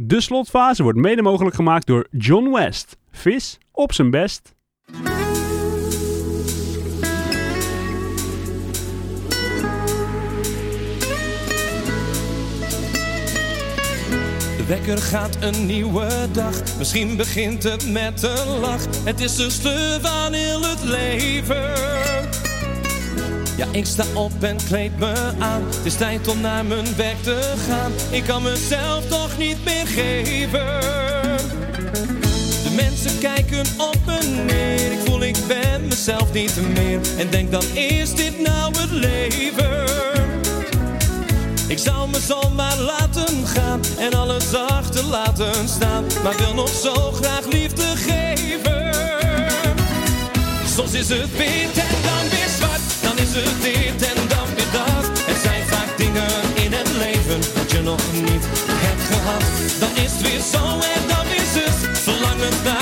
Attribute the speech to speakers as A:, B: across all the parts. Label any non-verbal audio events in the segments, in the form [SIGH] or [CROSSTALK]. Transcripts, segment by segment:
A: De slotfase wordt mede mogelijk gemaakt door John West. Vis op zijn best.
B: De wekker gaat een nieuwe dag. Misschien begint het met een lach. Het is de sleur van heel het leven. Ja, ik sta op en kleed me aan. Het is tijd om naar mijn werk te gaan. Ik kan mezelf toch niet meer geven. De mensen kijken op me neer. Ik voel ik ben mezelf niet meer. En denk dan is dit nou het leven? Ik zou me zomaar laten gaan en alles achter laten staan. Maar wil nog zo graag liefde geven. Soms is het en weer het dit en dan weer dat. Er zijn vaak dingen in het leven dat je nog niet hebt gehad. Dan is het weer zo en dan is het verlangen naar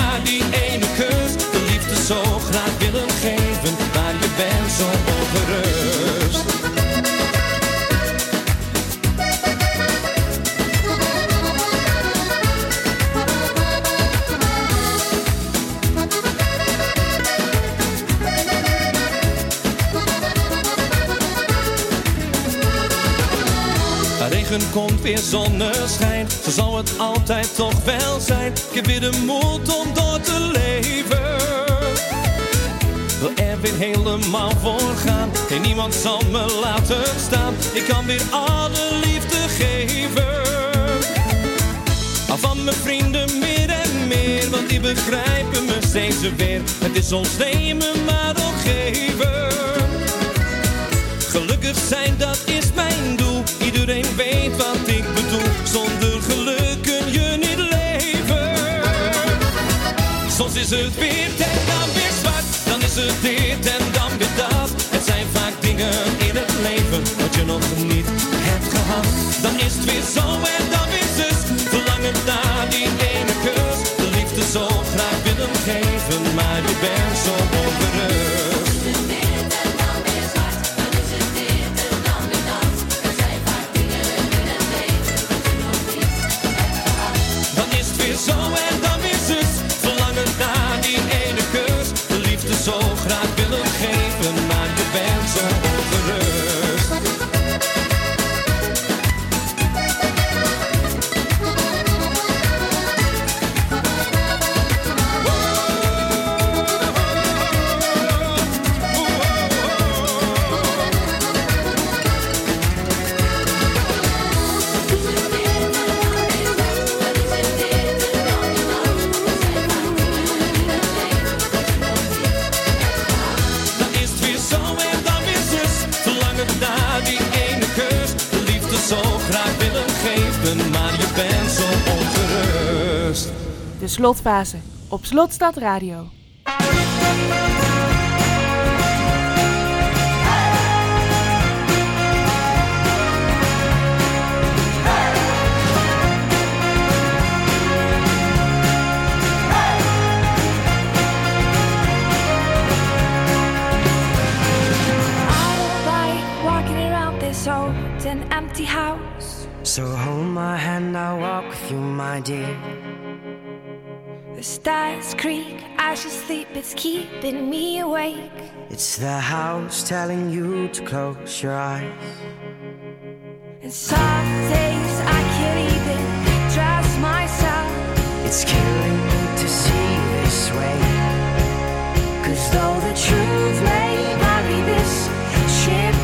B: komt weer zonneschijn, zo zal het altijd toch wel zijn. Ik heb weer de moed om door te leven. Wil er weer helemaal voor gaan, en niemand zal me laten staan. Ik kan weer alle liefde geven. Al van mijn vrienden meer en meer, want die begrijpen me steeds weer. Het is ons nemen maar is het wit en dan weer zwart. Dan is het dit en dan weer dat. Het zijn vaak dingen in het leven wat je nog niet hebt gehad. Dan is het weer zo en dan weer zus. Verlangen naar die ene kus. De liefde zo graag willen geven, maar je bent zo ongerust.
C: Slotfase op Slotstad Radio.
D: And empty house.
E: So hold my hand, I'll walk with you, my dear.
D: The stars creak as you sleep, it's keeping me awake.
E: It's the house telling you to close your eyes.
D: And some days I can't even trust myself.
E: It's killing me to see this way. Cause though the truth may vary, this ship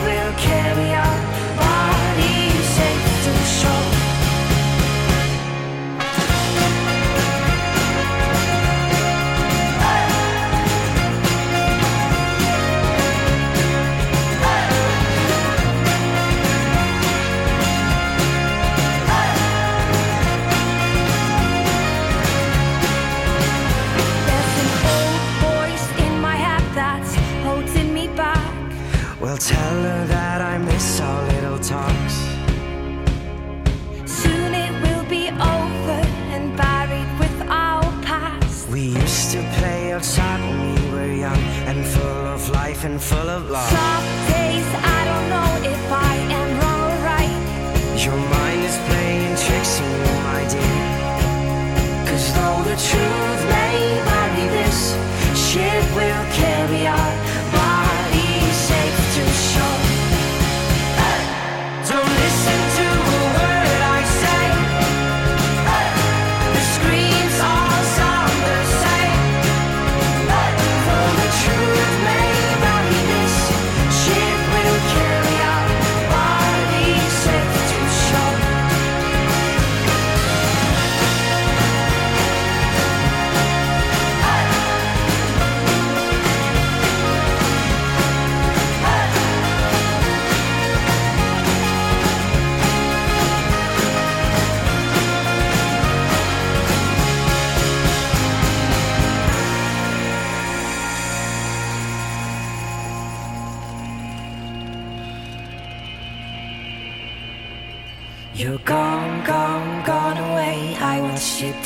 E: life and full of love.
D: Some days I don't know if I am wrong or right.
E: Your mind is playing tricks on you, my dear.
F: Cause though the truth may vary, this shit will.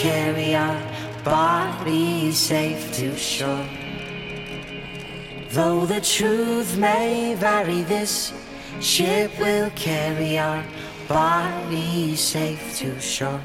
F: carry our bodies safe to shore. Though the truth may vary, this ship will carry our bodies safe to shore.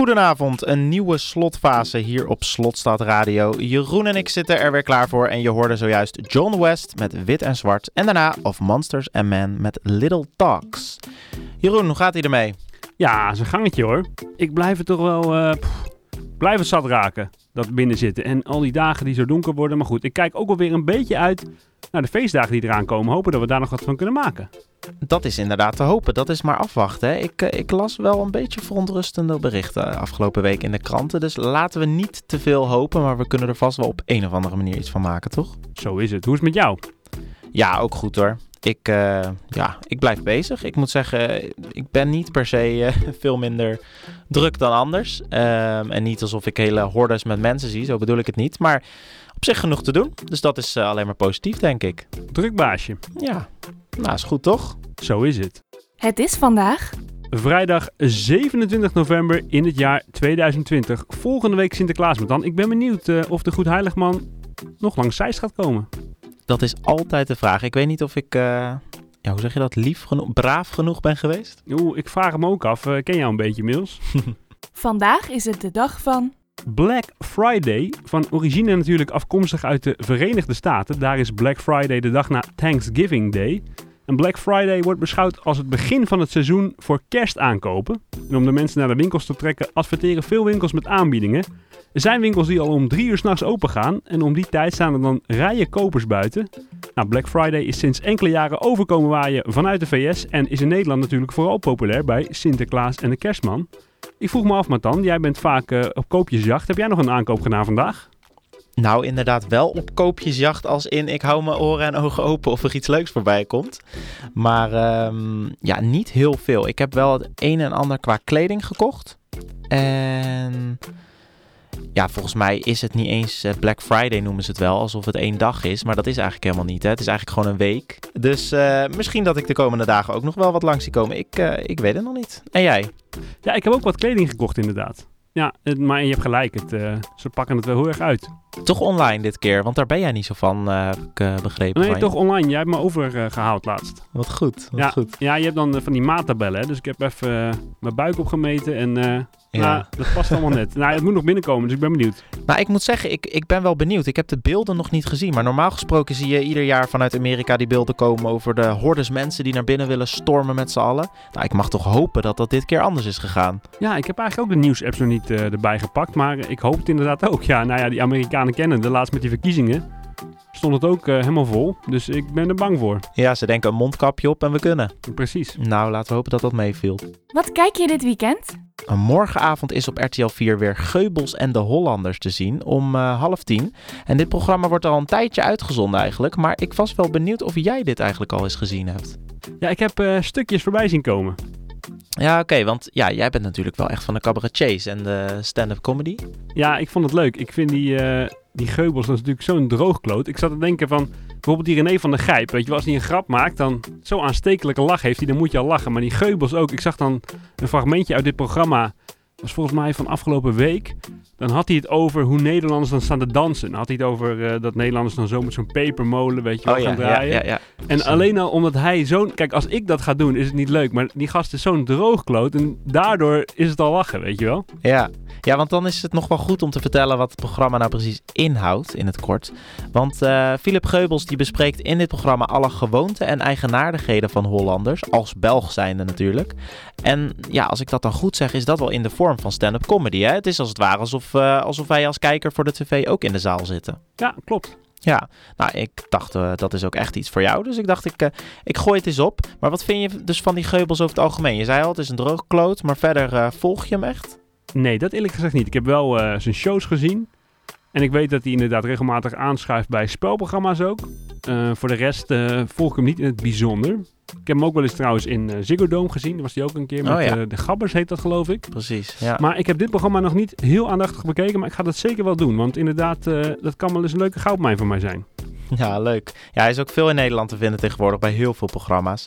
G: Goedenavond, een nieuwe slotfase hier op Slotstad Radio. Jeroen en ik zitten er weer klaar voor en je hoorde zojuist John West met Wit en Zwart en daarna Of Monsters and Men met Little Talks. Jeroen, hoe gaat hij ermee?
A: Ja, zijn gangetje hoor. Ik blijf het toch wel... eh het zat raken, dat binnen zitten. En al die dagen die zo donker worden. Maar goed, ik kijk ook wel weer een beetje uit naar de feestdagen die eraan komen. Hopen dat we daar nog wat van kunnen maken.
G: Dat is inderdaad te hopen, dat is maar afwachten. Hè. Ik, eh, ik las wel een beetje verontrustende berichten afgelopen week in de kranten. Dus laten we niet te veel hopen, maar we kunnen er vast wel op een of andere manier iets van maken, toch?
A: Zo is het. Hoe is het met jou?
G: Ja, ook goed hoor. Ik, eh, ja, ik blijf bezig. Ik moet zeggen, ik ben niet per se eh, [LAUGHS] veel minder druk dan anders. Ehm, en niet alsof ik hele hordes met mensen zie, zo bedoel ik het niet. Maar op zich genoeg te doen. Dus dat is eh, alleen maar positief, denk ik.
A: Druk baasje.
G: Ja, nou is goed toch?
A: Zo is het.
H: Het is vandaag
A: Vrijdag 27 november in het jaar 2020. Volgende week Sinterklaas met dan. Ik ben benieuwd eh, of de Goed Heiligman nog langs Zeist gaat komen.
G: Dat is altijd de vraag. Ik weet niet of ik, eh, ja, hoe zeg je dat, lief genoeg, braaf genoeg ben geweest.
A: Oeh, ik vraag hem ook af. Eh, ken jou een beetje, Mils? [LAUGHS]
H: Vandaag is het de dag van.
A: Black Friday, van origine natuurlijk afkomstig uit de Verenigde Staten. Daar is Black Friday de dag na Thanksgiving Day. En Black Friday wordt beschouwd als het begin van het seizoen voor kerstaankopen. En om de mensen naar de winkels te trekken, adverteren veel winkels met aanbiedingen. Er zijn winkels die al om drie uur s'nachts open gaan en om die tijd staan er dan rijen kopers buiten. Nou, Black Friday is sinds enkele jaren overkomen waaien vanuit de VS en is in Nederland natuurlijk vooral populair bij Sinterklaas en de Kerstman. Ik vroeg me af, Matan, jij bent vaak eh, op koopjesjacht. Heb jij nog een aankoop gedaan vandaag?
G: Nou, inderdaad wel op koopjesjacht als in ik hou mijn oren en ogen open of er iets leuks voorbij komt. Maar ehm, ja, niet heel veel. Ik heb wel het een en ander qua kleding gekocht. En ja, volgens mij is het niet eens eh, Black Friday noemen ze het wel, alsof het één dag is. Maar dat is eigenlijk helemaal niet. Hè? Het is eigenlijk gewoon een week. Dus eh, misschien dat ik de komende dagen ook nog wel wat langs zie komen. Ik, eh, ik weet het nog niet. En jij?
A: Ja, ik heb ook wat kleding gekocht inderdaad. Ja, maar je hebt gelijk. Het, ze pakken het wel heel erg uit.
G: Toch online dit keer, want daar ben jij niet zo van, eh, heb ik begrepen.
A: Nee,
G: je.
A: toch online. Jij hebt me overgehaald laatst.
G: Wat goed, wat
A: Ja,
G: goed.
A: ja, je hebt dan eh, van die maattabellen. Dus ik heb even eh, mijn buik opgemeten en eh,
G: Ja.
A: nou, dat past allemaal net. Nou, het moet nog binnenkomen, dus ik ben benieuwd.
G: Nou, ik moet zeggen, ik, ik ben wel benieuwd. Ik heb de beelden nog niet gezien. Maar normaal gesproken zie je ieder jaar vanuit Amerika die beelden komen over de hordes mensen die naar binnen willen stormen met z'n allen. Nou, ik mag toch hopen dat dat dit keer anders is gegaan.
A: Ja, ik heb eigenlijk ook de nieuwsapps nog niet erbij gepakt. Maar ik hoop het inderdaad ook. Ja, nou ja, die Amerikanen kennen. De laatst met die verkiezingen stond het ook eh, helemaal vol. Dus ik ben er bang voor.
G: Ja, ze denken een mondkapje op en we kunnen.
A: Precies.
G: Nou, laten we hopen dat dat meeviel.
C: Wat kijk je dit weekend?
G: Morgenavond is op RTL 4 weer Geubels en de Hollanders te zien om eh, half tien. En dit programma wordt al een tijdje uitgezonden eigenlijk. Maar ik was wel benieuwd of jij dit eigenlijk al eens gezien hebt.
A: Ja, ik heb eh, stukjes voorbij zien komen.
G: Ja, oké, want ja, jij bent natuurlijk wel echt van de cabaretiers en de stand-up comedy.
A: Ja, ik vond het leuk. Ik vind die, eh, die Geubels, dat is natuurlijk zo'n droogkloot. Ik zat te denken van, bijvoorbeeld die René van der Gijp. Weet je als hij een grap maakt, dan zo'n aanstekelijke lach heeft hij, dan moet je al lachen. Maar die Geubels ook. Ik zag dan een fragmentje uit dit programma. Was volgens mij van afgelopen week. Dan had hij het over hoe Nederlanders dan staan te dansen. Dan had hij het over eh, dat Nederlanders dan zo met zo'n pepermolen, weet je wel,
G: Oh
A: gaan
G: ja,
A: draaien.
G: ja, ja.
A: En alleen al omdat hij zo'n... Kijk, als ik dat ga doen, is het niet leuk. Maar die gast is zo'n droogkloot. En daardoor is het al lachen, weet je wel.
G: Ja. ja, want dan is het nog wel goed om te vertellen wat het programma nou precies inhoudt in het kort. Want eh, Philip Geubels die bespreekt in dit programma alle gewoonten en eigenaardigheden van Hollanders, als Belg zijnde natuurlijk. En ja, als ik dat dan goed zeg, is dat wel in de vorm van stand-up comedy. Hè? Het is als het ware alsof, eh, alsof wij als kijker voor de tv ook in de zaal zitten.
A: Ja, klopt.
G: Ja, nou, ik dacht eh, dat is ook echt iets voor jou. Dus ik dacht, ik, eh, ik gooi het eens op. Maar wat vind je dus van die Geubels over het algemeen? Je zei al, het is een droogkloot, maar verder volg je hem echt?
A: Nee, dat eerlijk gezegd niet. Ik heb wel zijn shows gezien. En ik weet dat hij inderdaad regelmatig aanschuift bij spelprogramma's ook. Eh, voor de rest eh, volg ik hem niet in het bijzonder. Ik heb hem ook wel eens trouwens in eh, Ziggo Dome gezien. Daar was hij ook een keer met
G: Oh ja.
A: eh, de Gabbers heet dat geloof ik.
G: Precies, ja.
A: Maar ik heb dit programma nog niet heel aandachtig bekeken. Maar ik ga dat zeker wel doen. Want inderdaad, dat kan wel eens een leuke goudmijn voor mij zijn. [LAUGHS]
G: Ja, leuk. Ja, hij is ook veel in Nederland te vinden tegenwoordig bij heel veel programma's.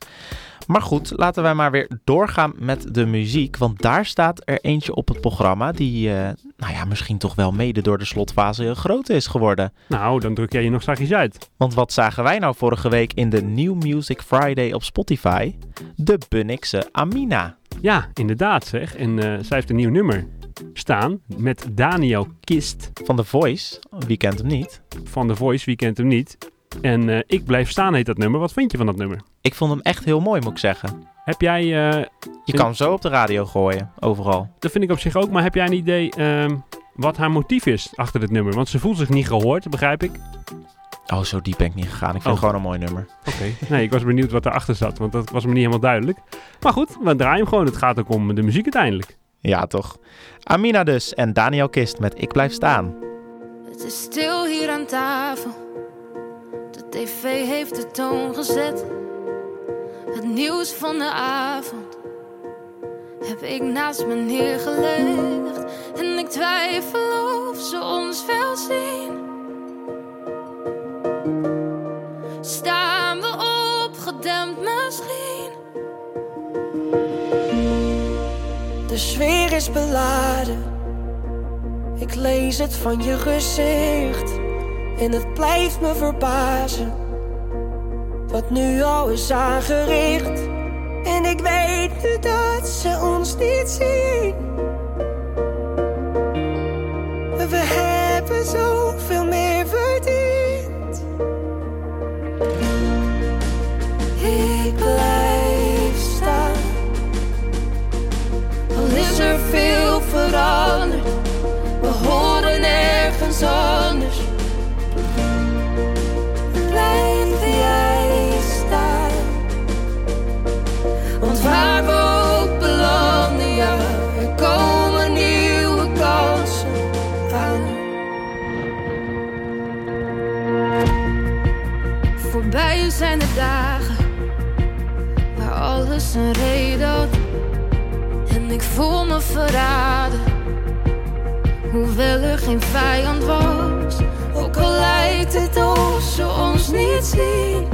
G: Maar goed, laten wij maar weer doorgaan met de muziek. Want daar staat er eentje op het programma die, eh, nou ja, misschien toch wel mede door de slotfase groot is geworden.
A: Nou, dan druk jij je nog zachtjes uit.
G: Want wat zagen wij nou vorige week in de New Music Friday op Spotify? De Bunnikse Amina.
A: Ja, inderdaad zeg. En eh, zij heeft een nieuw nummer staan met Daniel Kist
G: Van The Voice. Wie kent hem niet?
A: van The Voice. Wie kent hem niet? En eh, Ik Blijf Staan heet dat nummer. Wat vind je van dat nummer?
G: Ik vond hem echt heel mooi, moet ik zeggen.
A: Heb jij, eh,
G: Je kan hem zo op de radio gooien, overal.
A: dat vind ik op zich ook, maar heb jij een idee ehm, wat haar motief is achter dit nummer? Want ze voelt zich niet gehoord, begrijp ik.
G: Oh, zo diep ben ik niet gegaan. Ik vind
A: Oh.
G: het gewoon een mooi nummer.
A: Oké. Nee, ik was benieuwd wat erachter zat, want dat was me niet helemaal duidelijk. Maar goed, we draaien hem gewoon. Het gaat ook om de muziek uiteindelijk.
G: Ja, toch. Amina dus en Daniel Kist met Ik Blijf Staan.
I: Het is stil hier aan tafel. Tv heeft de toon gezet. Het nieuws van de avond heb ik naast me neergelegd. En ik twijfel of ze ons wel zien. Staan we opgedempt misschien?
J: De sfeer is beladen. Ik lees het van je gezicht. En het blijft me verbazen. Wat nu al is aangericht. En ik weet nu dat ze ons niet zien. We hebben zoveel meer
I: een reden. En ik voel me verraden, hoewel er geen vijand was. Ook al lijkt het of ze ons niet zien.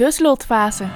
H: De slotfase.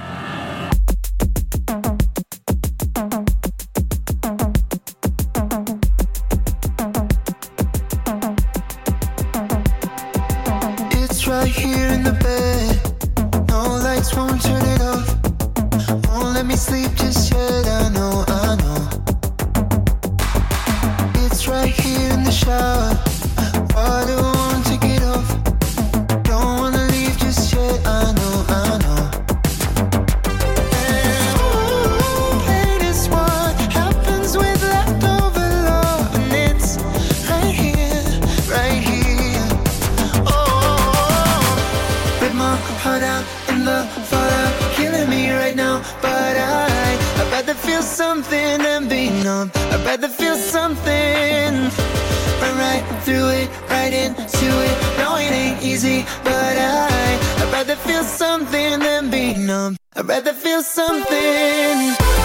K: Feel something. Run right through it, right into it. No, it ain't easy, but I, I'd rather feel something than be numb. I'd rather feel something.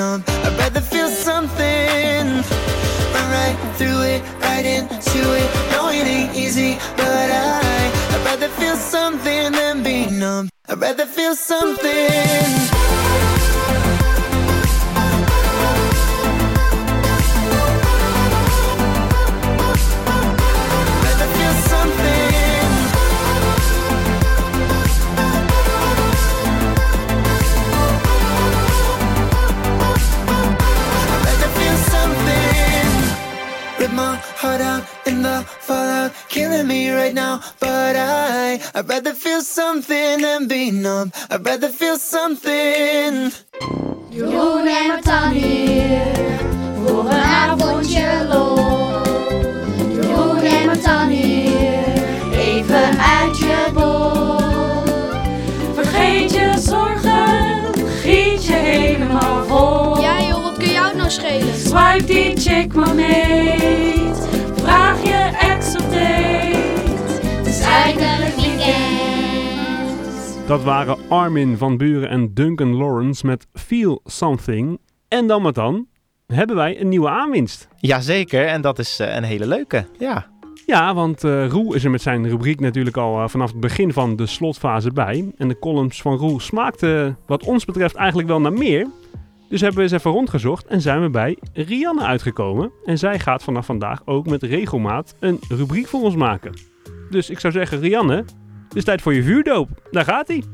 K: Numb. I'd rather feel something. Run right through it, right into it. No, it ain't easy, but I, I'd rather feel something than be numb. I'd rather feel something. Now. But I, I'd rather feel something than be numb. I'd rather feel something.
L: Jeroen en Martan hier voor een avondje lol. Jeroen en Martan hier, even uit je bol.
D: Vergeet je zorgen, giet je helemaal vol.
L: Ja joh, wat kun jou nou schelen?
D: Swipe die chick maar mee.
A: Dat waren Armin van Buren en Duncan Lawrence met Feel Something. En dan met dan hebben wij een nieuwe aanwinst.
G: Jazeker, en dat is eh, een hele leuke. Ja.
A: Ja, want eh Roel is er met zijn rubriek natuurlijk al eh, vanaf het begin van de slotfase bij. En de columns van Roel smaakten wat ons betreft eigenlijk wel naar meer. Dus hebben we eens even rondgezocht en zijn we bij Rianne uitgekomen. En zij gaat vanaf vandaag ook met regelmaat een rubriek voor ons maken. Dus ik zou zeggen, Rianne, het tijd voor je vuurdoop. Daar gaat hij.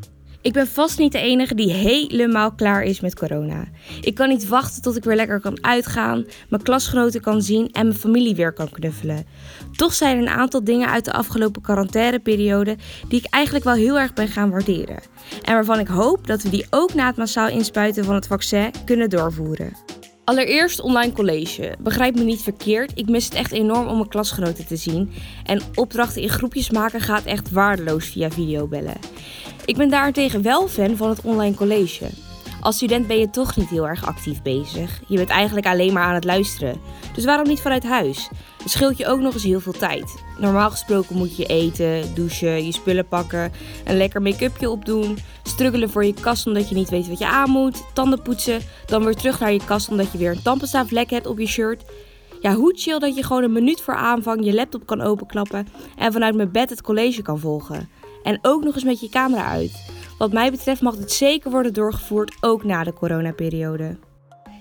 M: Ik ben vast niet de enige die helemaal klaar is met corona. Ik kan niet wachten tot ik weer lekker kan uitgaan, mijn klasgenoten kan zien en mijn familie weer kan knuffelen. Toch zijn er een aantal dingen uit de afgelopen quarantaineperiode die ik eigenlijk wel heel erg ben gaan waarderen. En waarvan ik hoop dat we die ook na het massaal inspuiten van het vaccin kunnen doorvoeren. Allereerst online college. Begrijp me niet verkeerd, ik mis het echt enorm om mijn klasgenoten te zien. En opdrachten in groepjes maken gaat echt waardeloos via videobellen. Ik ben daarentegen wel fan van het online college. Als student ben je toch niet heel erg actief bezig. Je bent eigenlijk alleen maar aan het luisteren. Dus waarom niet vanuit huis? Het scheelt je ook nog eens heel veel tijd. Normaal gesproken moet je eten, douchen, je spullen pakken, een lekker make-upje opdoen, struggelen voor je kast omdat je niet weet wat je aan moet, tanden poetsen, dan weer terug naar je kast omdat je weer een tandpasta vlek hebt op je shirt. Ja, hoe chill dat je gewoon een minuut voor aanvang je laptop kan openklappen en vanuit mijn bed het college kan volgen. En ook nog eens met je camera uit. Wat mij betreft mag dit zeker worden doorgevoerd ook na de coronaperiode.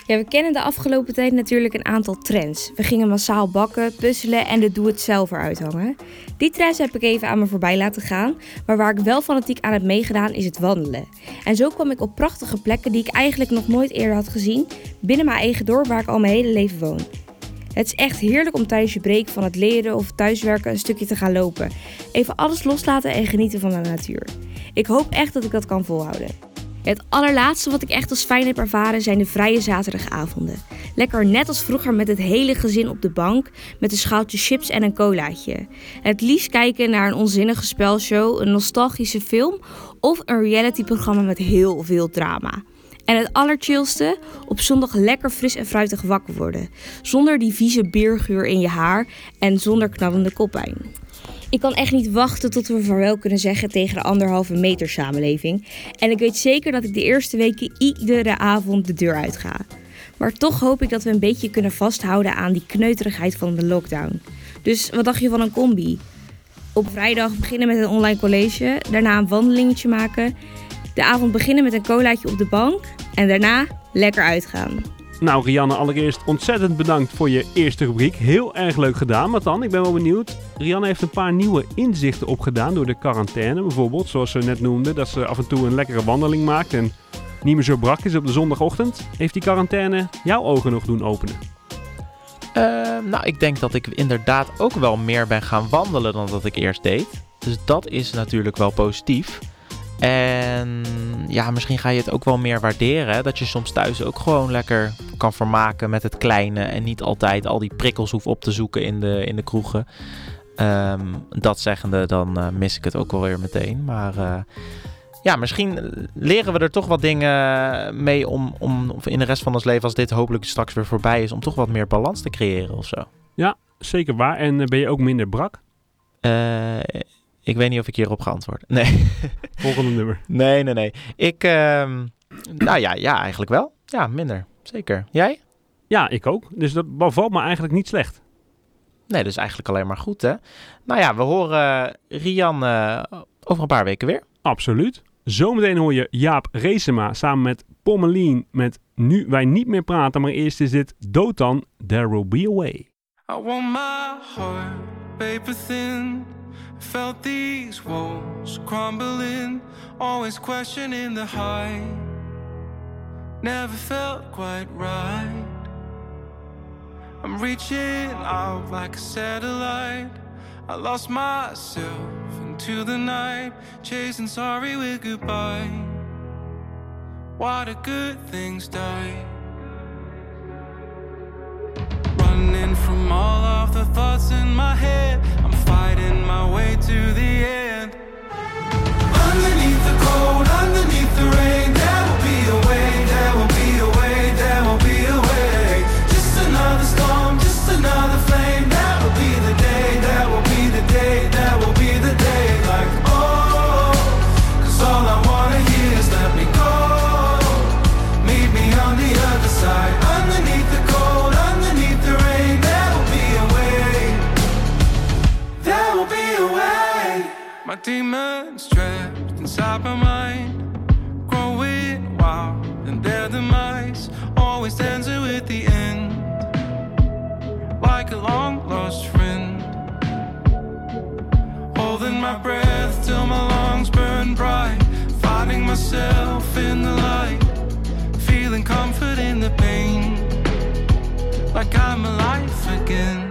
M: Ja, we kennen de afgelopen tijd natuurlijk een aantal trends. We gingen massaal bakken, puzzelen en de doe-het-zelf eruit hangen. Die trends heb ik even aan me voorbij laten gaan, maar waar ik wel fanatiek aan heb meegedaan is het wandelen. En zo kwam ik op prachtige plekken die ik eigenlijk nog nooit eerder had gezien, binnen mijn eigen dorp waar ik al mijn hele leven woon. Het is echt heerlijk om tijdens je break van het leren of thuiswerken een stukje te gaan lopen. Even alles loslaten en genieten van de natuur. Ik hoop echt dat ik dat kan volhouden. Het allerlaatste wat ik echt als fijn heb ervaren zijn de vrije zaterdagavonden. Lekker net als vroeger met het hele gezin op de bank, met een schaaltje chips en een colaatje. Het liefst kijken naar een onzinnige spelshow, een nostalgische film of een realityprogramma met heel veel drama. En het allerchillste, op zondag lekker fris en fruitig wakker worden. Zonder die vieze biergeur in je haar en zonder knallende koppijn. Ik kan echt niet wachten tot we vaarwel kunnen zeggen tegen de anderhalve meter samenleving. En ik weet zeker dat ik de eerste weken iedere avond de deur uit ga. Maar toch hoop ik dat we een beetje kunnen vasthouden aan die kneuterigheid van de lockdown. Dus wat dacht je van een combi? Op vrijdag beginnen met een online college, daarna een wandelingetje maken. De avond beginnen met een colaatje op de bank en daarna lekker uitgaan.
A: Nou, Rianne, allereerst ontzettend bedankt voor je eerste rubriek. Heel erg leuk gedaan. Maar dan, ik ben wel benieuwd. Rianne heeft een paar nieuwe inzichten opgedaan door de quarantaine. Bijvoorbeeld, zoals ze net noemde, dat ze af en toe een lekkere wandeling maakt en niet meer zo brak is op de zondagochtend. Heeft die quarantaine jouw ogen nog doen openen?
G: Ehm, nou, ik denk dat ik inderdaad ook wel meer ben gaan wandelen dan dat ik eerst deed. Dus dat is natuurlijk wel positief. En ja, misschien ga je het ook wel meer waarderen. Dat je soms thuis ook gewoon lekker kan vermaken met het kleine. En niet altijd al die prikkels hoeft op te zoeken in de, in de kroegen. Ehm, dat zeggende, dan eh, mis ik het ook wel weer meteen. Maar eh, ja, misschien leren we er toch wat dingen mee om, om of in de rest van ons leven, als dit hopelijk straks weer voorbij is, om toch wat meer balans te creëren of zo.
A: Ja, zeker waar. En eh, ben je ook minder brak?
G: Ik weet niet of ik hierop ga antwoorden. [LAUGHS] Nee.
A: Volgende nummer.
G: Nee, nee, nee. Ik, ehm, nou ja, ja, eigenlijk wel. Ja, minder. Zeker. Jij?
A: Ja, ik ook. Dus dat valt me eigenlijk niet slecht.
G: Nee, dat is eigenlijk alleen maar goed, hè? Nou ja, we horen Rian eh, over een paar weken weer.
A: Absoluut. Zometeen hoor je Jaap Reesema samen met Pommelien met Nu Wij Niet Meer Praten. Maar eerst is dit Dotan, There Will Be A Way.
N: I want my heart paper thin. Felt these walls crumbling, always questioning the height. Never felt quite right. I'm reaching out like a satellite. I lost myself into the night, chasing sorry with goodbye. Why do good things die? Running from all of the thoughts in my head, I'm fighting my way to the end. Underneath the cold, underneath the rain, demons trapped inside my mind, growing wild, and their demise always dancing with the end, like a long lost friend. Holding my breath till my lungs burn bright, finding myself in the light, feeling comfort in the pain, like I'm alive again.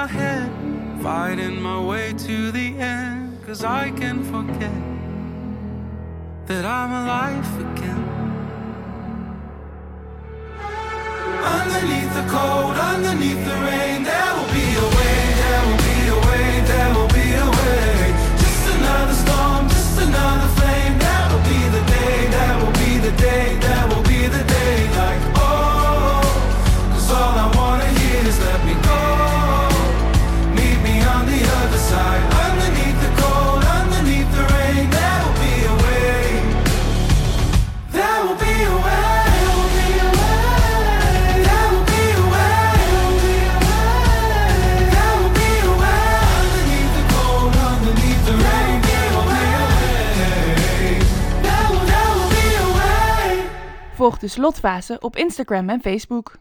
N: my head, fighting my way to the end. Cause I can forget that I'm alive again.
K: Underneath the cold, underneath the rain, there will be a way, there will be a way, there will be a way. Just another storm, just another.
H: de slotfase op Instagram en Facebook.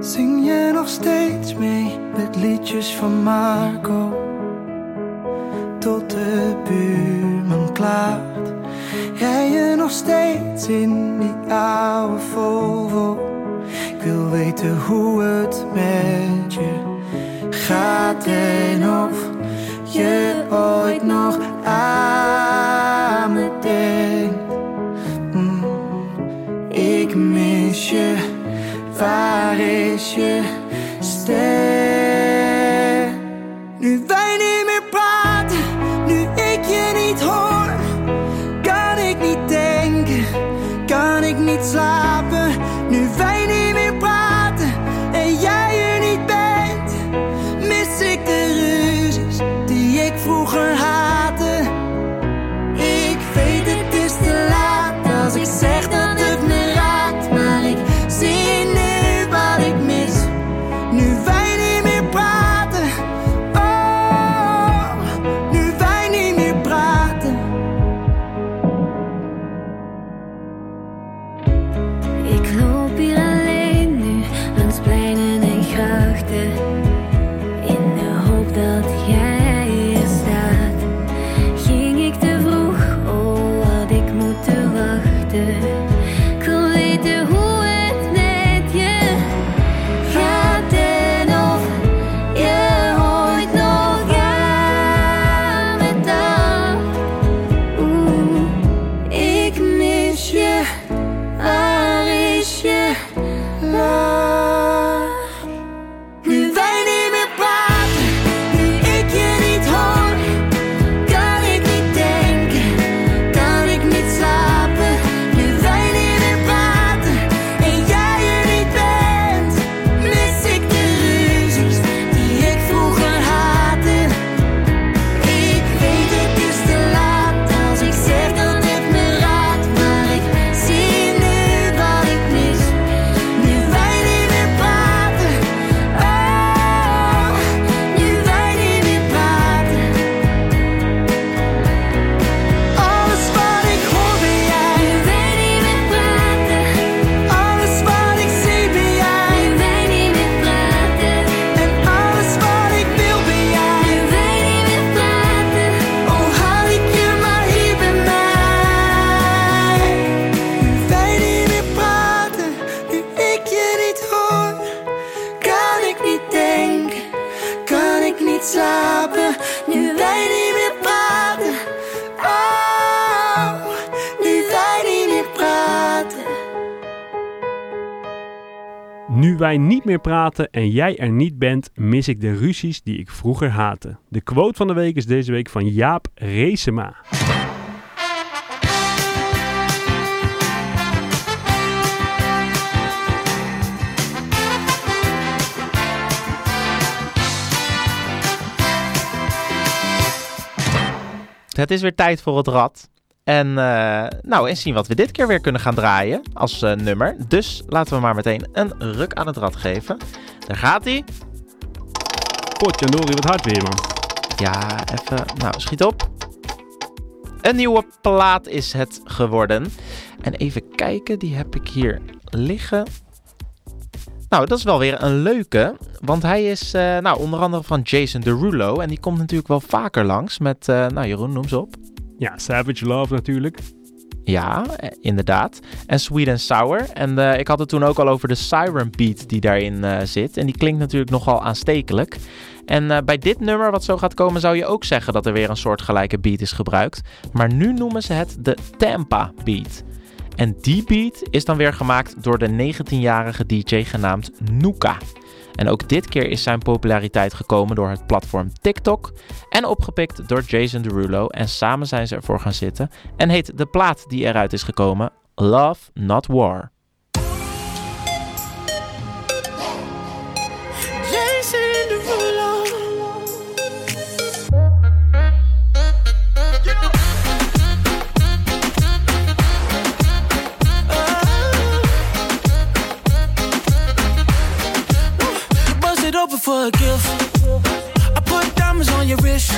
K: Zing je nog steeds mee met liedjes van Marco? Tot de buurman klaagt. Rij je nog steeds in die oude vogel. Ik wil weten hoe het met je Gaat en of je ooit nog aan me denkt. Mm, ik mis je, waar is je ster? Nu wij niet good. meer praten en jij er niet bent, mis ik de ruzies die ik vroeger haatte.
F: De
A: quote van de week is deze week van Jaap Reesema.
G: Het is weer tijd voor het rad. En, eh, nou, en zien wat we dit keer weer kunnen gaan draaien als eh, nummer. Dus laten we maar meteen een ruk aan het rad geven. Daar gaat hij.
A: Potjandori, wat hard weer, man.
G: Ja, even. Nou, schiet op. Een nieuwe plaat is het geworden. En even kijken, die heb ik hier liggen. Nou, dat is wel weer een leuke. Want hij is eh, nou, onder andere van Jason Derulo. En die komt natuurlijk wel vaker langs met, nou Jeroen, noem ze op.
A: Ja, Savage Love natuurlijk.
G: Ja, eh, inderdaad. En Sweet and Sour. En eh, ik had het toen ook al over de Siren Beat die daarin eh, zit. En die klinkt natuurlijk nogal aanstekelijk. En bij dit nummer wat zo gaat komen zou je ook zeggen dat er weer een soortgelijke beat is gebruikt. Maar nu noemen ze het de Tampa Beat. En die beat is dan weer gemaakt door de 19-jarige DJ genaamd Nuka. En ook dit keer is zijn populariteit gekomen door het platform TikTok en opgepikt door Jason Derulo. En samen zijn ze ervoor gaan zitten en heet de plaat die eruit is gekomen Love Not War.
O: For a gift. I put diamonds on your wrist.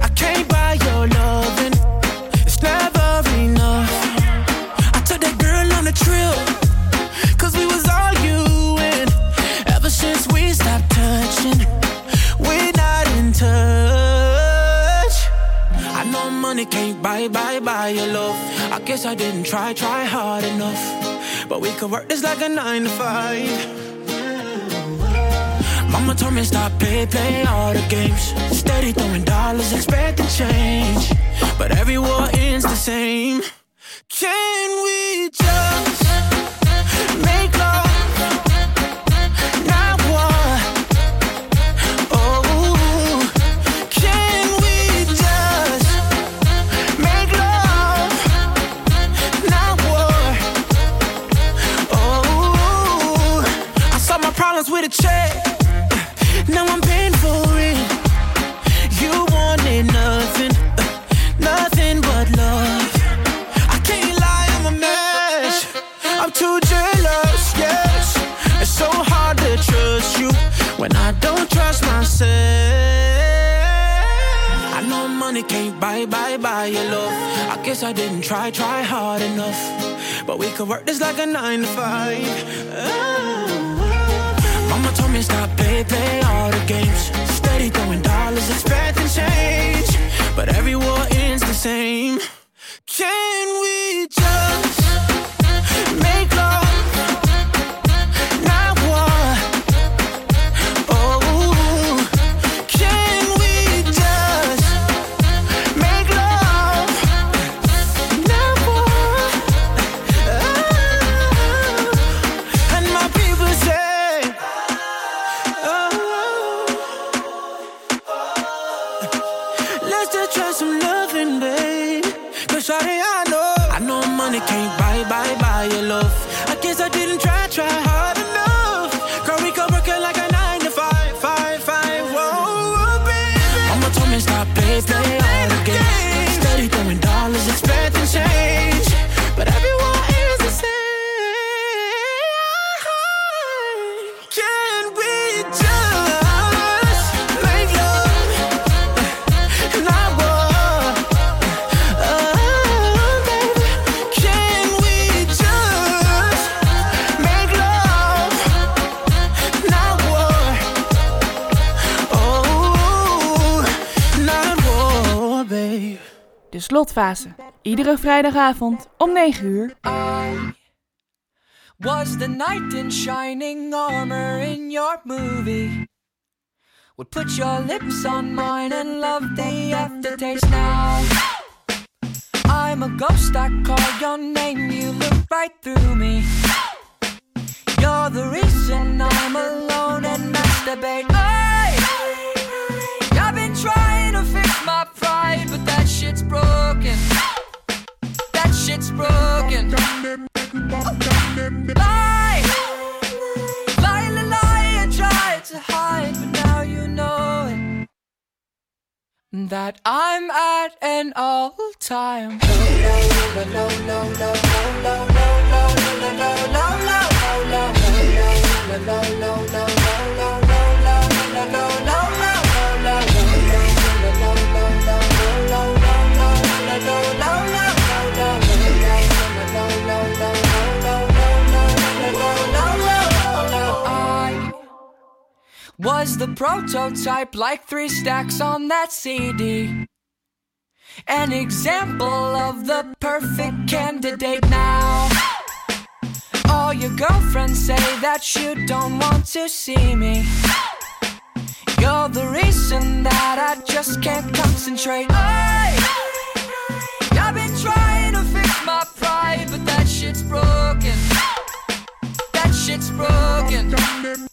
O: I can't buy your loving. It's never enough. I took that girl on a trip. Cause we was arguing. Ever since we stopped touching, we're not in touch. I know money can't buy, buy, buy your love. I guess I didn't try, try hard enough. But we could work this like a nine to five. Mama told me stop play, play all the games. Steady throwing dollars, expect expecting change. But every war ends the same. Can we just make money can't buy, buy, buy your love. I guess I didn't try, try hard enough. But we could work this like a nine to five. Oh. Mama told me stop play, play all the games. Steady throwing dollars, expecting change. But every war ends the same. Can we just
H: slotfase. Iedere vrijdagavond om 9 uur.
I: Was the knight in shining armor in your movie? Would put your lips on mine and love the aftertaste now. I'm a ghost, I call your name, you look right through me. You're the reason I'm alone and masturbate. My pride, but that shit's broken. That shit's broken. Lie, lie, lie, lie. I tried to hide, but now you know it. That I'm at an all-time. Was the prototype, like three stacks on that CD. An example of the perfect candidate now. All your girlfriends say that you don't want to see me. You're the reason that I just can't concentrate. Hey, I've been trying to fix my pride, but that shit's broken. That shit's broken.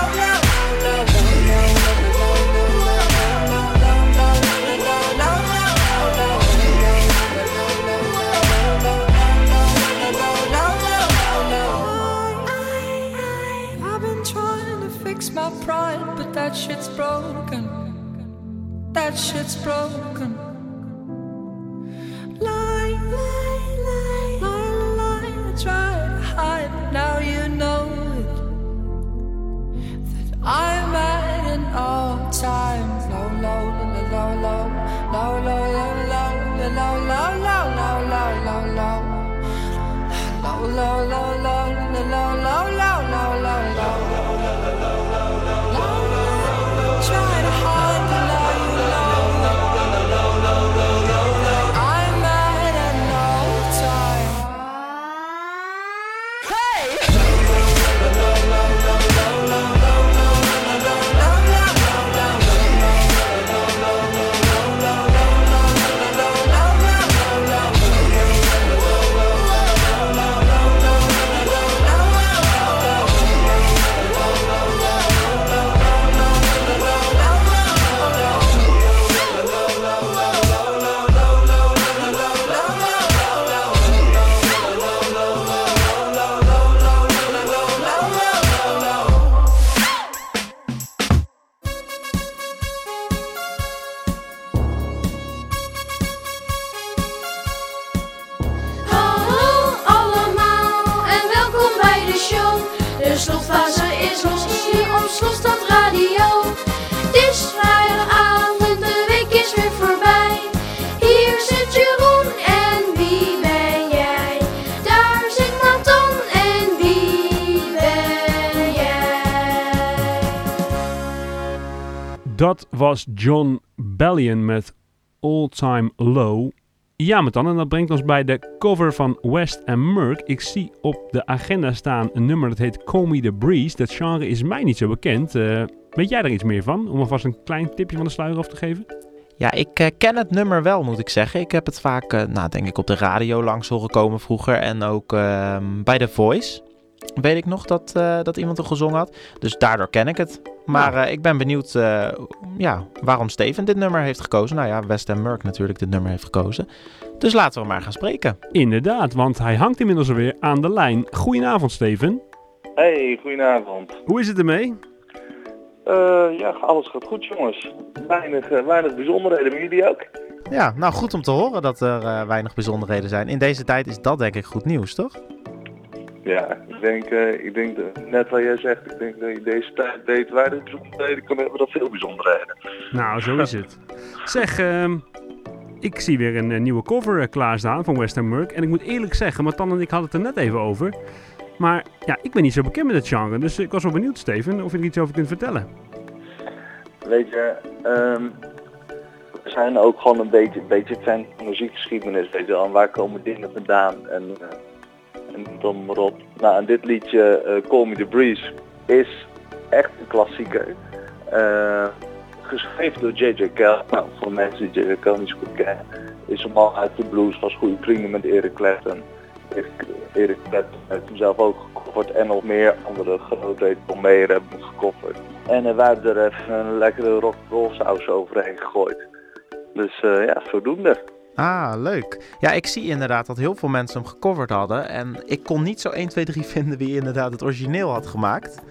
I: my pride, but that shit's broken. That shit's broken. Lie, lie, lie, lie, lie. I try to hide, but now you know it. That I'm at an all-time low, low, low, low, low, low, low, low, low, low, low, low, low, low, low, low. Low, low, low, low, low, low,
A: John Bellion met All Time Low. Ja, met dan. En dat brengt ons bij de cover van West and Merck. Ik zie op de agenda staan een nummer dat heet Call Me The Breeze. Dat genre is mij niet zo bekend. Eh, weet jij daar iets meer van? Om alvast een klein tipje van de sluier af te geven.
G: Ja, ik eh, ken het nummer wel, moet ik zeggen. Ik heb het vaak, eh, nou, denk ik, op de radio langs horen komen vroeger. En ook ehm, bij The Voice. Weet ik nog dat, eh, dat iemand er gezongen had. Dus daardoor ken ik het. Maar eh, ik ben benieuwd eh, ja, waarom Steven dit nummer heeft gekozen. Nou ja, West Ham Merck natuurlijk dit nummer heeft gekozen. Dus laten we maar gaan spreken.
A: Inderdaad, want hij hangt inmiddels alweer aan de lijn. Goedenavond, Steven.
P: Hey, goedenavond.
A: Hoe is het ermee?
P: Eh, ja, alles gaat goed jongens. Weinig, eh, weinig bijzonderheden, maar jullie ook?
G: Ja, nou goed om te horen dat er eh, weinig bijzonderheden zijn. In deze tijd is dat denk ik goed nieuws, toch?
P: Ja, ik denk, eh, ik denk dat- net wat jij zegt, ik denk dat je deze tijd deed weinig bijzonderheden kan hebben dan veel bijzonderheden.
A: Nou, zo is het. Zeg, ehm, ik zie weer een, eh, nieuwe cover eh, klaarstaan van Western. En ik moet eerlijk zeggen, Matan en ik hadden het er net even over. Maar ja, ik ben niet zo bekend met het genre. Dus ik was wel benieuwd, Steven, of je er iets over kunt vertellen.
P: Weet je, ehm, we zijn ook gewoon een beetje, een beetje fan van muziekgeschiedenis, weet je wel. En waar komen dingen vandaan en, uh, en dan op. Nou, en dit liedje, eh, Call Me The Breeze, is echt een klassieker. Eh, geschreven door J.J. Cale. Nou, voor mensen die J.J. Cale niet zo goed kennen, is een man uit de blues, was goede vrienden met Eric Clapton. Eric, Eric Clapton heeft hem zelf ook gecoverd en nog meer andere grote Mayer hebben hem. En uh, wij hebben er even een lekkere rock'n'roll saus overheen gegooid. Dus uh, ja, zodoende.
G: Ah, leuk. Ja, ik zie inderdaad dat heel veel mensen hem gecoverd hadden. En ik kon niet zo 1, 2, 3 [LAUGHS] vinden wie inderdaad het origineel had gemaakt.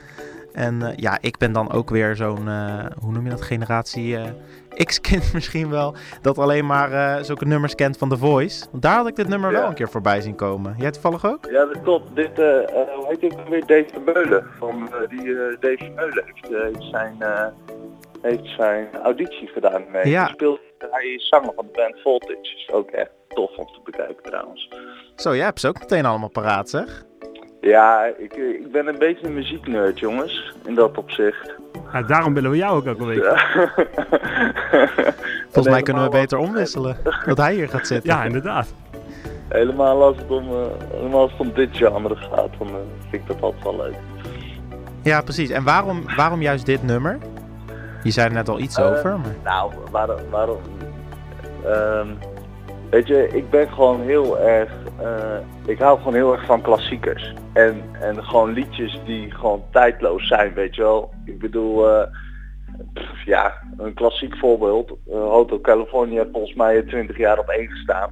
G: En eh, ja, ik ben dan ook weer zo'n, eh, hoe noem je dat, generatie eh, X-kind [LAUGHS] misschien wel. Dat alleen maar zulke nummers kent van The Voice. Want daar had ik dit nummer wel een keer voorbij zien komen. Jij toevallig ook?
P: Ja, dat klopt. Dit, hoe heet dit weer? Dave Vermeulen. Van, die Dave Vermeulen heeft, zijn, heeft zijn auditie gedaan mee.
G: Ja.
P: Hij speelt, hij is zanger van de band Voltage. Is ook echt tof om te bekijken trouwens.
G: Zo, jij hebt ze ook meteen allemaal paraat, zeg.
P: Ja, ik, ik ben een beetje een muzieknerd, jongens. In dat opzicht.
A: Ja, daarom willen we jou ook elke week. [LAUGHS]
G: Volgens mij kunnen we beter omwisselen. Dat hij hier gaat zitten.
A: Ja, inderdaad.
P: Helemaal als het om, eh, helemaal als het om dit genre gaat, dan eh, vind ik dat altijd wel leuk.
G: Ja, precies. En waarom, waarom juist dit nummer? Je zei er net al iets
P: Eh,
G: over, maar...
P: Nou, waarom... waarom ehm, weet je, ik ben gewoon heel erg... eh, ik hou gewoon heel erg van klassiekers. En, en gewoon liedjes die gewoon tijdloos zijn, weet je wel. Ik bedoel, eh, pff, ja, een klassiek voorbeeld. Hotel California heeft volgens mij 20 jaar op één gestaan.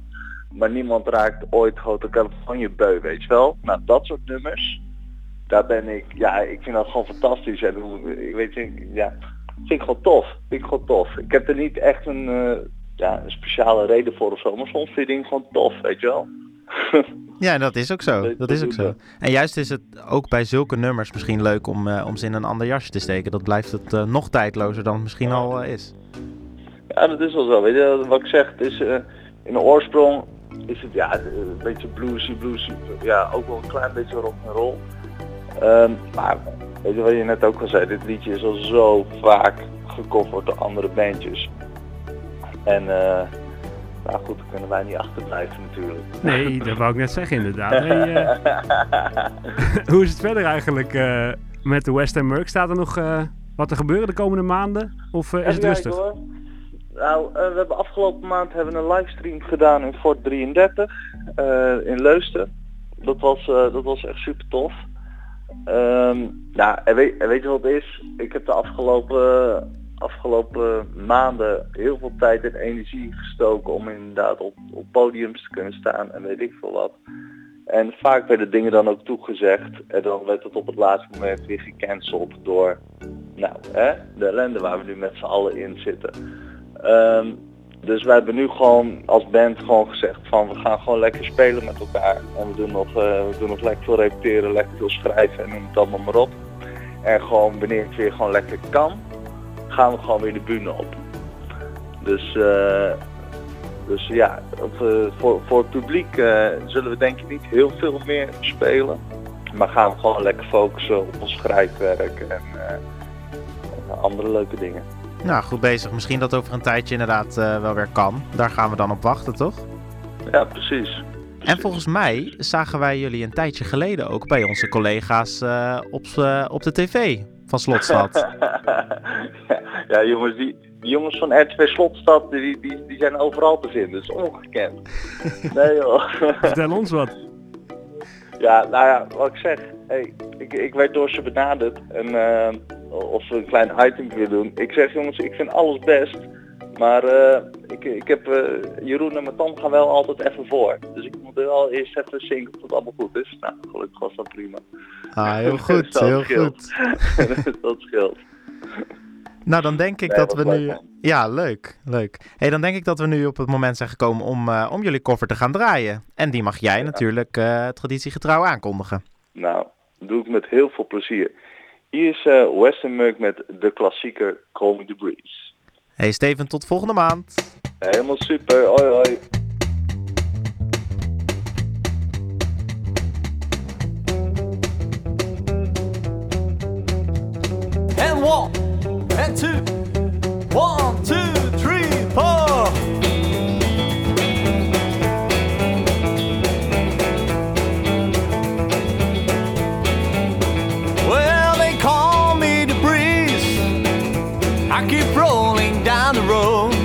P: Maar niemand raakt ooit Hotel California beu, weet je wel. Nou, dat soort nummers daar ben ik, ja, ik vind dat gewoon fantastisch. En hoe, ik weet je, ja, vind ik gewoon tof. Vind ik gewoon tof. Ik heb er niet echt een, eh, ja, een speciale reden voor of zo, maar soms vind gewoon tof, weet je wel. [LAUGHS]
G: Ja, dat is ook zo. Dat is ook zo. En juist is het ook bij zulke nummers misschien leuk om, eh, om ze in een ander jasje te steken. Dat blijft het eh, nog tijdlozer dan het misschien al is.
P: Ja, dat is wel zo. Weet je, wat ik zeg, het is, in de oorsprong is het ja, een beetje bluesy, bluesy, ja, ook wel een klein beetje rock'n'roll. Ehm maar weet je wat je net ook al zei, dit liedje is al zo vaak gecoverd door andere bandjes. En eh, nou goed, daar kunnen wij niet achterblijven natuurlijk.
A: Nee, [LAUGHS] dat wou ik net zeggen inderdaad. Hey, eh, [LAUGHS] hoe is het verder eigenlijk eh, met de Western Merc? Staat er nog wat te gebeuren de komende maanden? Of is het rustig?
P: hoor. Nou, we hebben afgelopen maand hebben we een livestream gedaan in Fort 33 eh, in Leusden. Dat was, dat was echt super tof. Ehm, nou, en weet, weet je wat het is? Ik heb de afgelopen, afgelopen maanden heel veel tijd en energie gestoken om inderdaad op, op podiums te kunnen staan en weet ik veel wat. En vaak werden dingen dan ook toegezegd en dan werd het op het laatste moment weer gecanceld door nou, hè, de ellende waar we nu met z'n allen in zitten. Ehm, dus wij hebben nu gewoon als band gewoon gezegd van we gaan gewoon lekker spelen met elkaar. En we doen nog, eh, we doen nog lekker veel repeteren, lekker veel schrijven en noem het allemaal maar op. En gewoon wanneer het weer gewoon lekker kan, gaan we gewoon weer de bühne op. Dus, eh, dus ja, eh, voor, voor het publiek zullen we denk ik niet heel veel meer spelen. Maar gaan we gewoon lekker focussen op ons schrijfwerk en eh, andere leuke dingen.
G: Nou, goed bezig. Misschien dat over een tijdje inderdaad eh, wel weer kan. Daar gaan we dan op wachten, toch?
P: Ja, precies.
G: En volgens mij zagen wij jullie een tijdje geleden ook bij onze collega's eh, op, eh, op de tv van Slotstad. [LAUGHS]
P: ja, jongens, die, die jongens van RTV Slotstad, die, die, die zijn overal te vinden. Dat is ongekend. [LAUGHS] Nee joh.
A: Vertel ons wat.
P: Ja, nou ja, wat ik zeg. Hey, ik, ik werd door ze benaderd en eh, of ze een klein item willen doen. Ik zeg jongens, ik vind alles best. Maar eh, ik, ik heb eh, Jeroen en Matan gaan wel altijd even voor. Dus ik moet wel eerst even zinken of het allemaal goed is. Nou, gelukkig was dat prima.
G: Ah, heel [LAUGHS] goed,
P: dat
G: heel
P: scheelt. [LAUGHS] dat scheelt.
G: Nou, dan denk ik
P: Nee,
G: dat we nu... Ja, leuk, leuk. hey, dan denk ik dat we nu op het moment zijn gekomen om, eh, om jullie koffer te gaan draaien. En die mag jij natuurlijk eh, traditiegetrouw aankondigen.
P: Nou, dat doe ik met heel veel plezier. Hier is eh, Western Merc met de klassieker Call Me The Breeze.
G: Hey Steven, tot volgende maand.
P: Helemaal super, hoi hoi.
Q: And one, and two, one, two, I keep rolling down the road.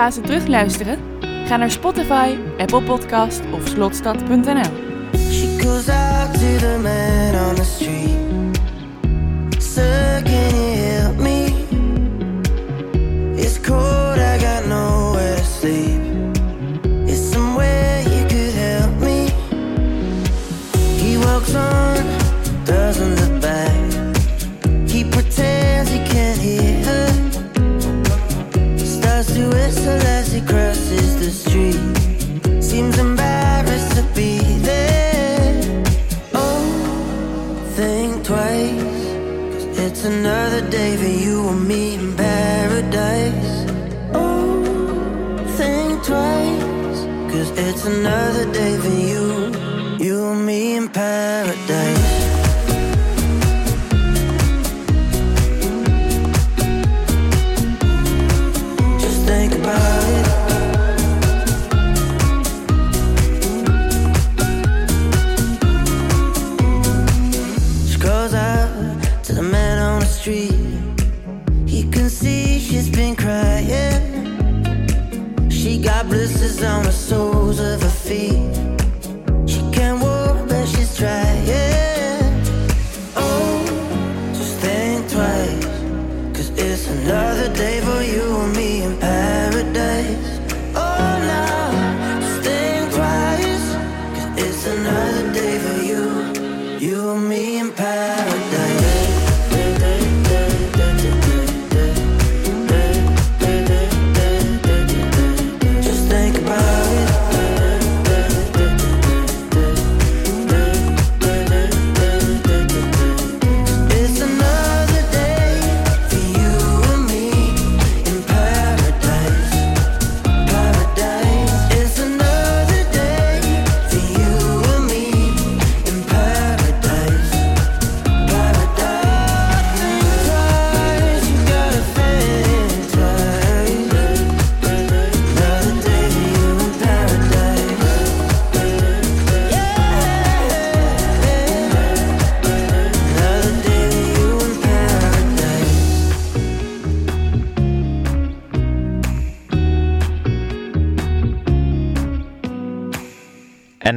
H: Slotfase terugluisteren? Ga naar Spotify, Apple Podcast of slotstad.nl.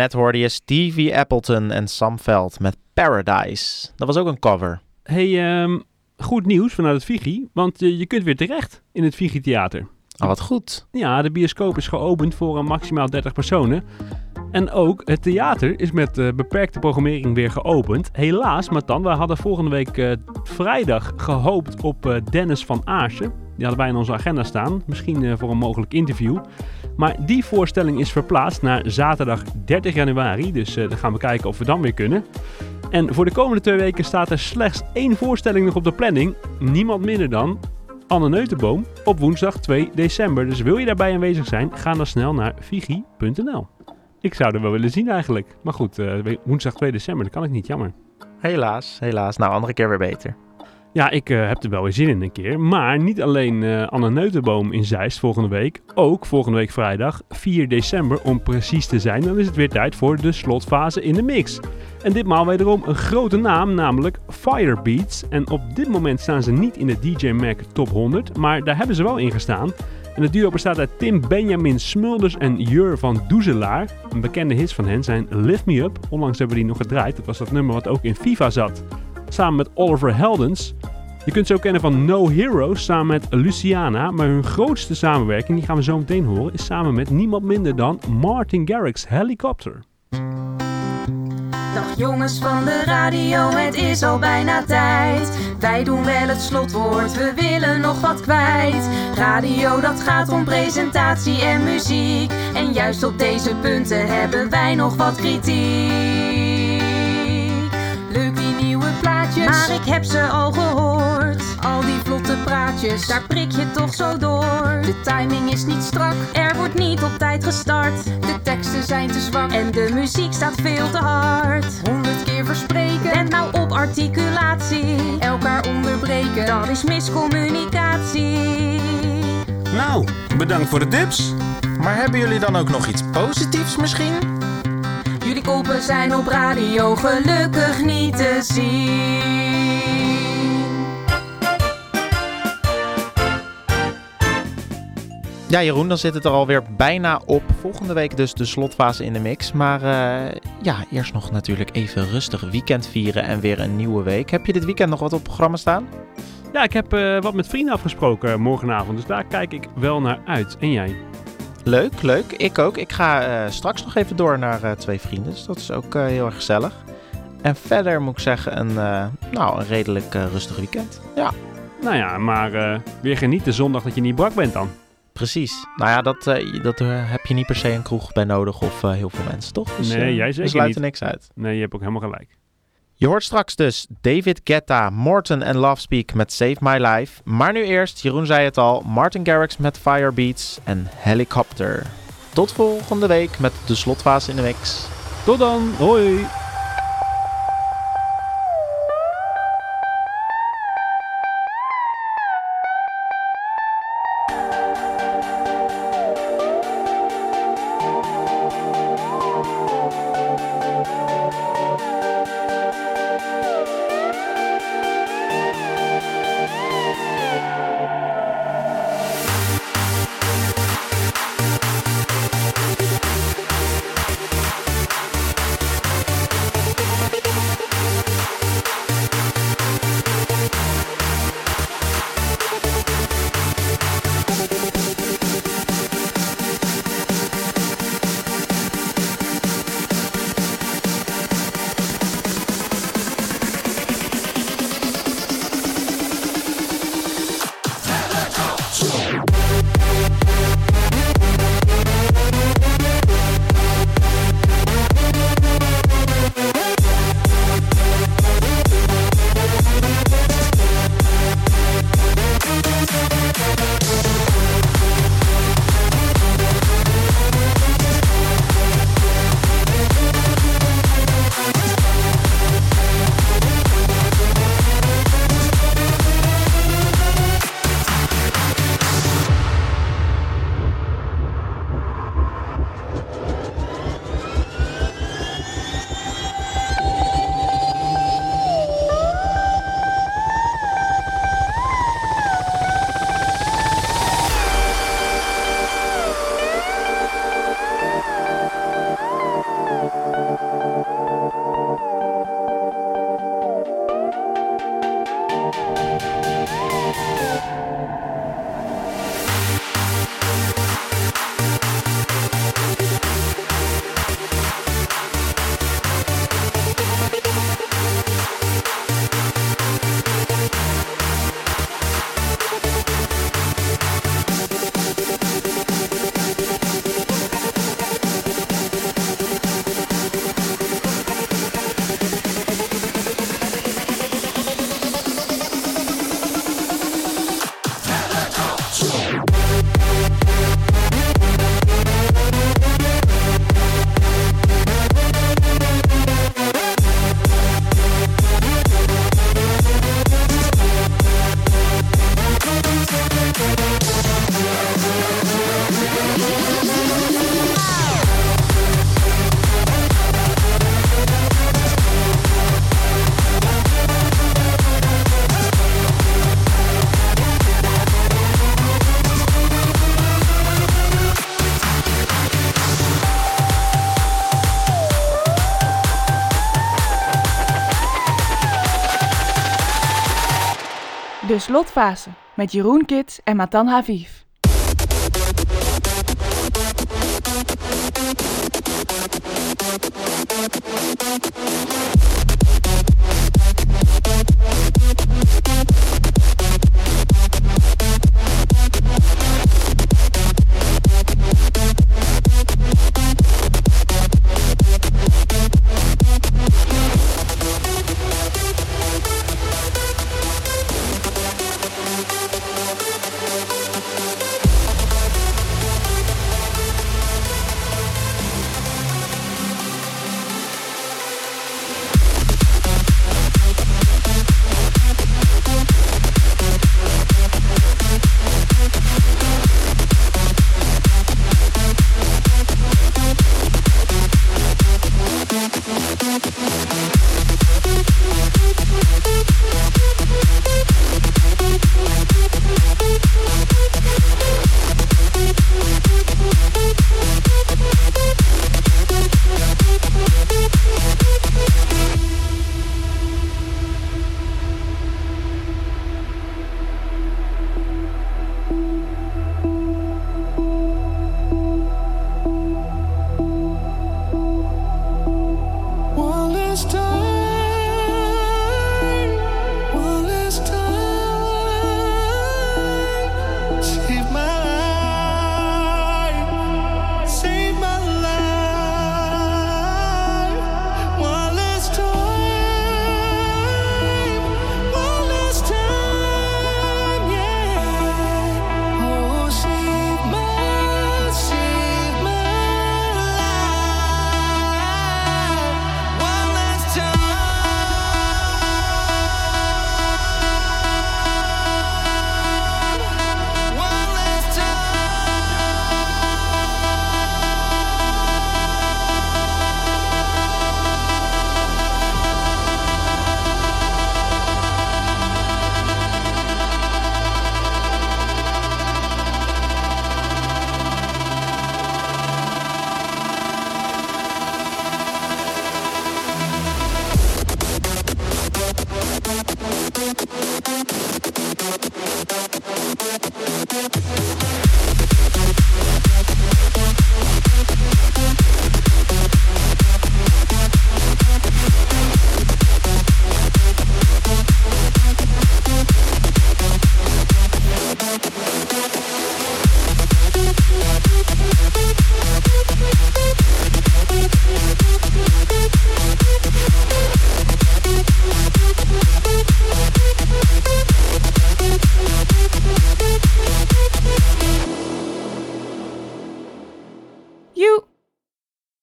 G: net hoorde je Stevie Appleton en Sam Veld met Paradise. Dat was ook een cover.
A: Hey, ehm, goed nieuws vanuit het Vigi, want je kunt weer terecht in het Vigi Theater.
G: Oh, wat goed.
A: Ja, de bioscoop is geopend voor een maximaal 30 personen. En ook het theater is met eh, beperkte programmering weer geopend. Helaas, maar dan, we hadden volgende week eh, vrijdag gehoopt op eh, Dennis van Aarsen. Die hadden wij in onze agenda staan, misschien voor een mogelijk interview. Maar die voorstelling is verplaatst naar zaterdag 30 januari. Dus eh, dan gaan we kijken of we dan weer kunnen. En voor de komende twee weken staat er slechts één voorstelling nog op de planning. Niemand minder dan Anne Neutenboom op woensdag 2 december. Dus wil je daarbij aanwezig zijn, ga dan snel naar vigi.nl. Ik zou er wel willen zien eigenlijk. Maar goed, eh, woensdag 2 december, dat kan ik niet, jammer.
G: Helaas, helaas. Nou, andere keer weer beter.
A: Ja, ik eh, heb er wel weer zin in een keer. Maar niet alleen eh, Anne Neutenboom in Zeist volgende week. Ook volgende week vrijdag 4 december om precies te zijn. Dan is het weer tijd voor de slotfase in de mix. En ditmaal wederom een grote naam, namelijk Firebeats. En op dit moment staan ze niet in de DJ Mag Top 100. Maar daar hebben ze wel in gestaan. En het duo bestaat uit Tim Benjamin Smulders en Jur van Doezelaar. Een bekende hits van hen zijn Lift Me Up. Onlangs hebben we die nog gedraaid. Dat was dat nummer wat ook in FIFA zat. Samen met Oliver Heldens. Je kunt ze ook kennen van No Heroes samen met Luciana. Maar hun grootste samenwerking, die gaan we zo meteen horen, is samen met niemand minder dan Martin Garrix Helicopter.
D: Dag jongens van de radio, het is al bijna tijd. Wij doen wel het slotwoord, we willen nog wat kwijt. Radio dat gaat om presentatie en muziek. En juist op deze punten hebben wij nog wat kritiek. Plaatjes, maar ik heb ze al gehoord. Al die vlotte praatjes, daar prik je toch zo door. De timing is niet strak, er wordt niet op tijd gestart. De teksten zijn te zwak en de muziek staat veel te hard. Honderd keer verspreken, en nou op articulatie. Elkaar onderbreken, dat is miscommunicatie.
R: Nou, bedankt voor de tips. Maar hebben jullie dan ook nog iets positiefs misschien?
D: Koppen zijn op radio gelukkig niet te zien.
G: Ja, Jeroen, dan zit het er alweer bijna op. Volgende week dus de slotfase in de mix. Maar eh, ja, eerst nog natuurlijk even rustig weekend vieren en weer een nieuwe week. Heb je dit weekend nog wat op programma staan?
A: Ja, ik heb eh, wat met vrienden afgesproken morgenavond, dus daar kijk ik wel naar uit. En jij?
G: Leuk, leuk. Ik ook. Ik ga eh, straks nog even door naar eh, twee vrienden. Dus dat is ook eh, heel erg gezellig. En verder moet ik zeggen, een, nou, een redelijk rustig weekend. Ja.
A: Nou ja, maar weer genieten zondag dat je niet brak bent dan.
G: Precies. Nou ja, dat, dat heb je niet per se een kroeg bij nodig of heel veel mensen, toch? Dus,
A: nee, jij zeker
G: sluiten
A: niet.
G: niks uit.
A: Nee, je hebt ook helemaal gelijk.
G: Je hoort straks dus David Guetta, Morton en Lovespeak met Save My Life. Maar nu eerst, Jeroen zei het al, Martin Garrix met Firebeats en Helicopter. Tot volgende week met de slotfase in de mix.
A: Tot dan, hoi!
H: De slotfase met Jeroen Kits en Matan Haviv.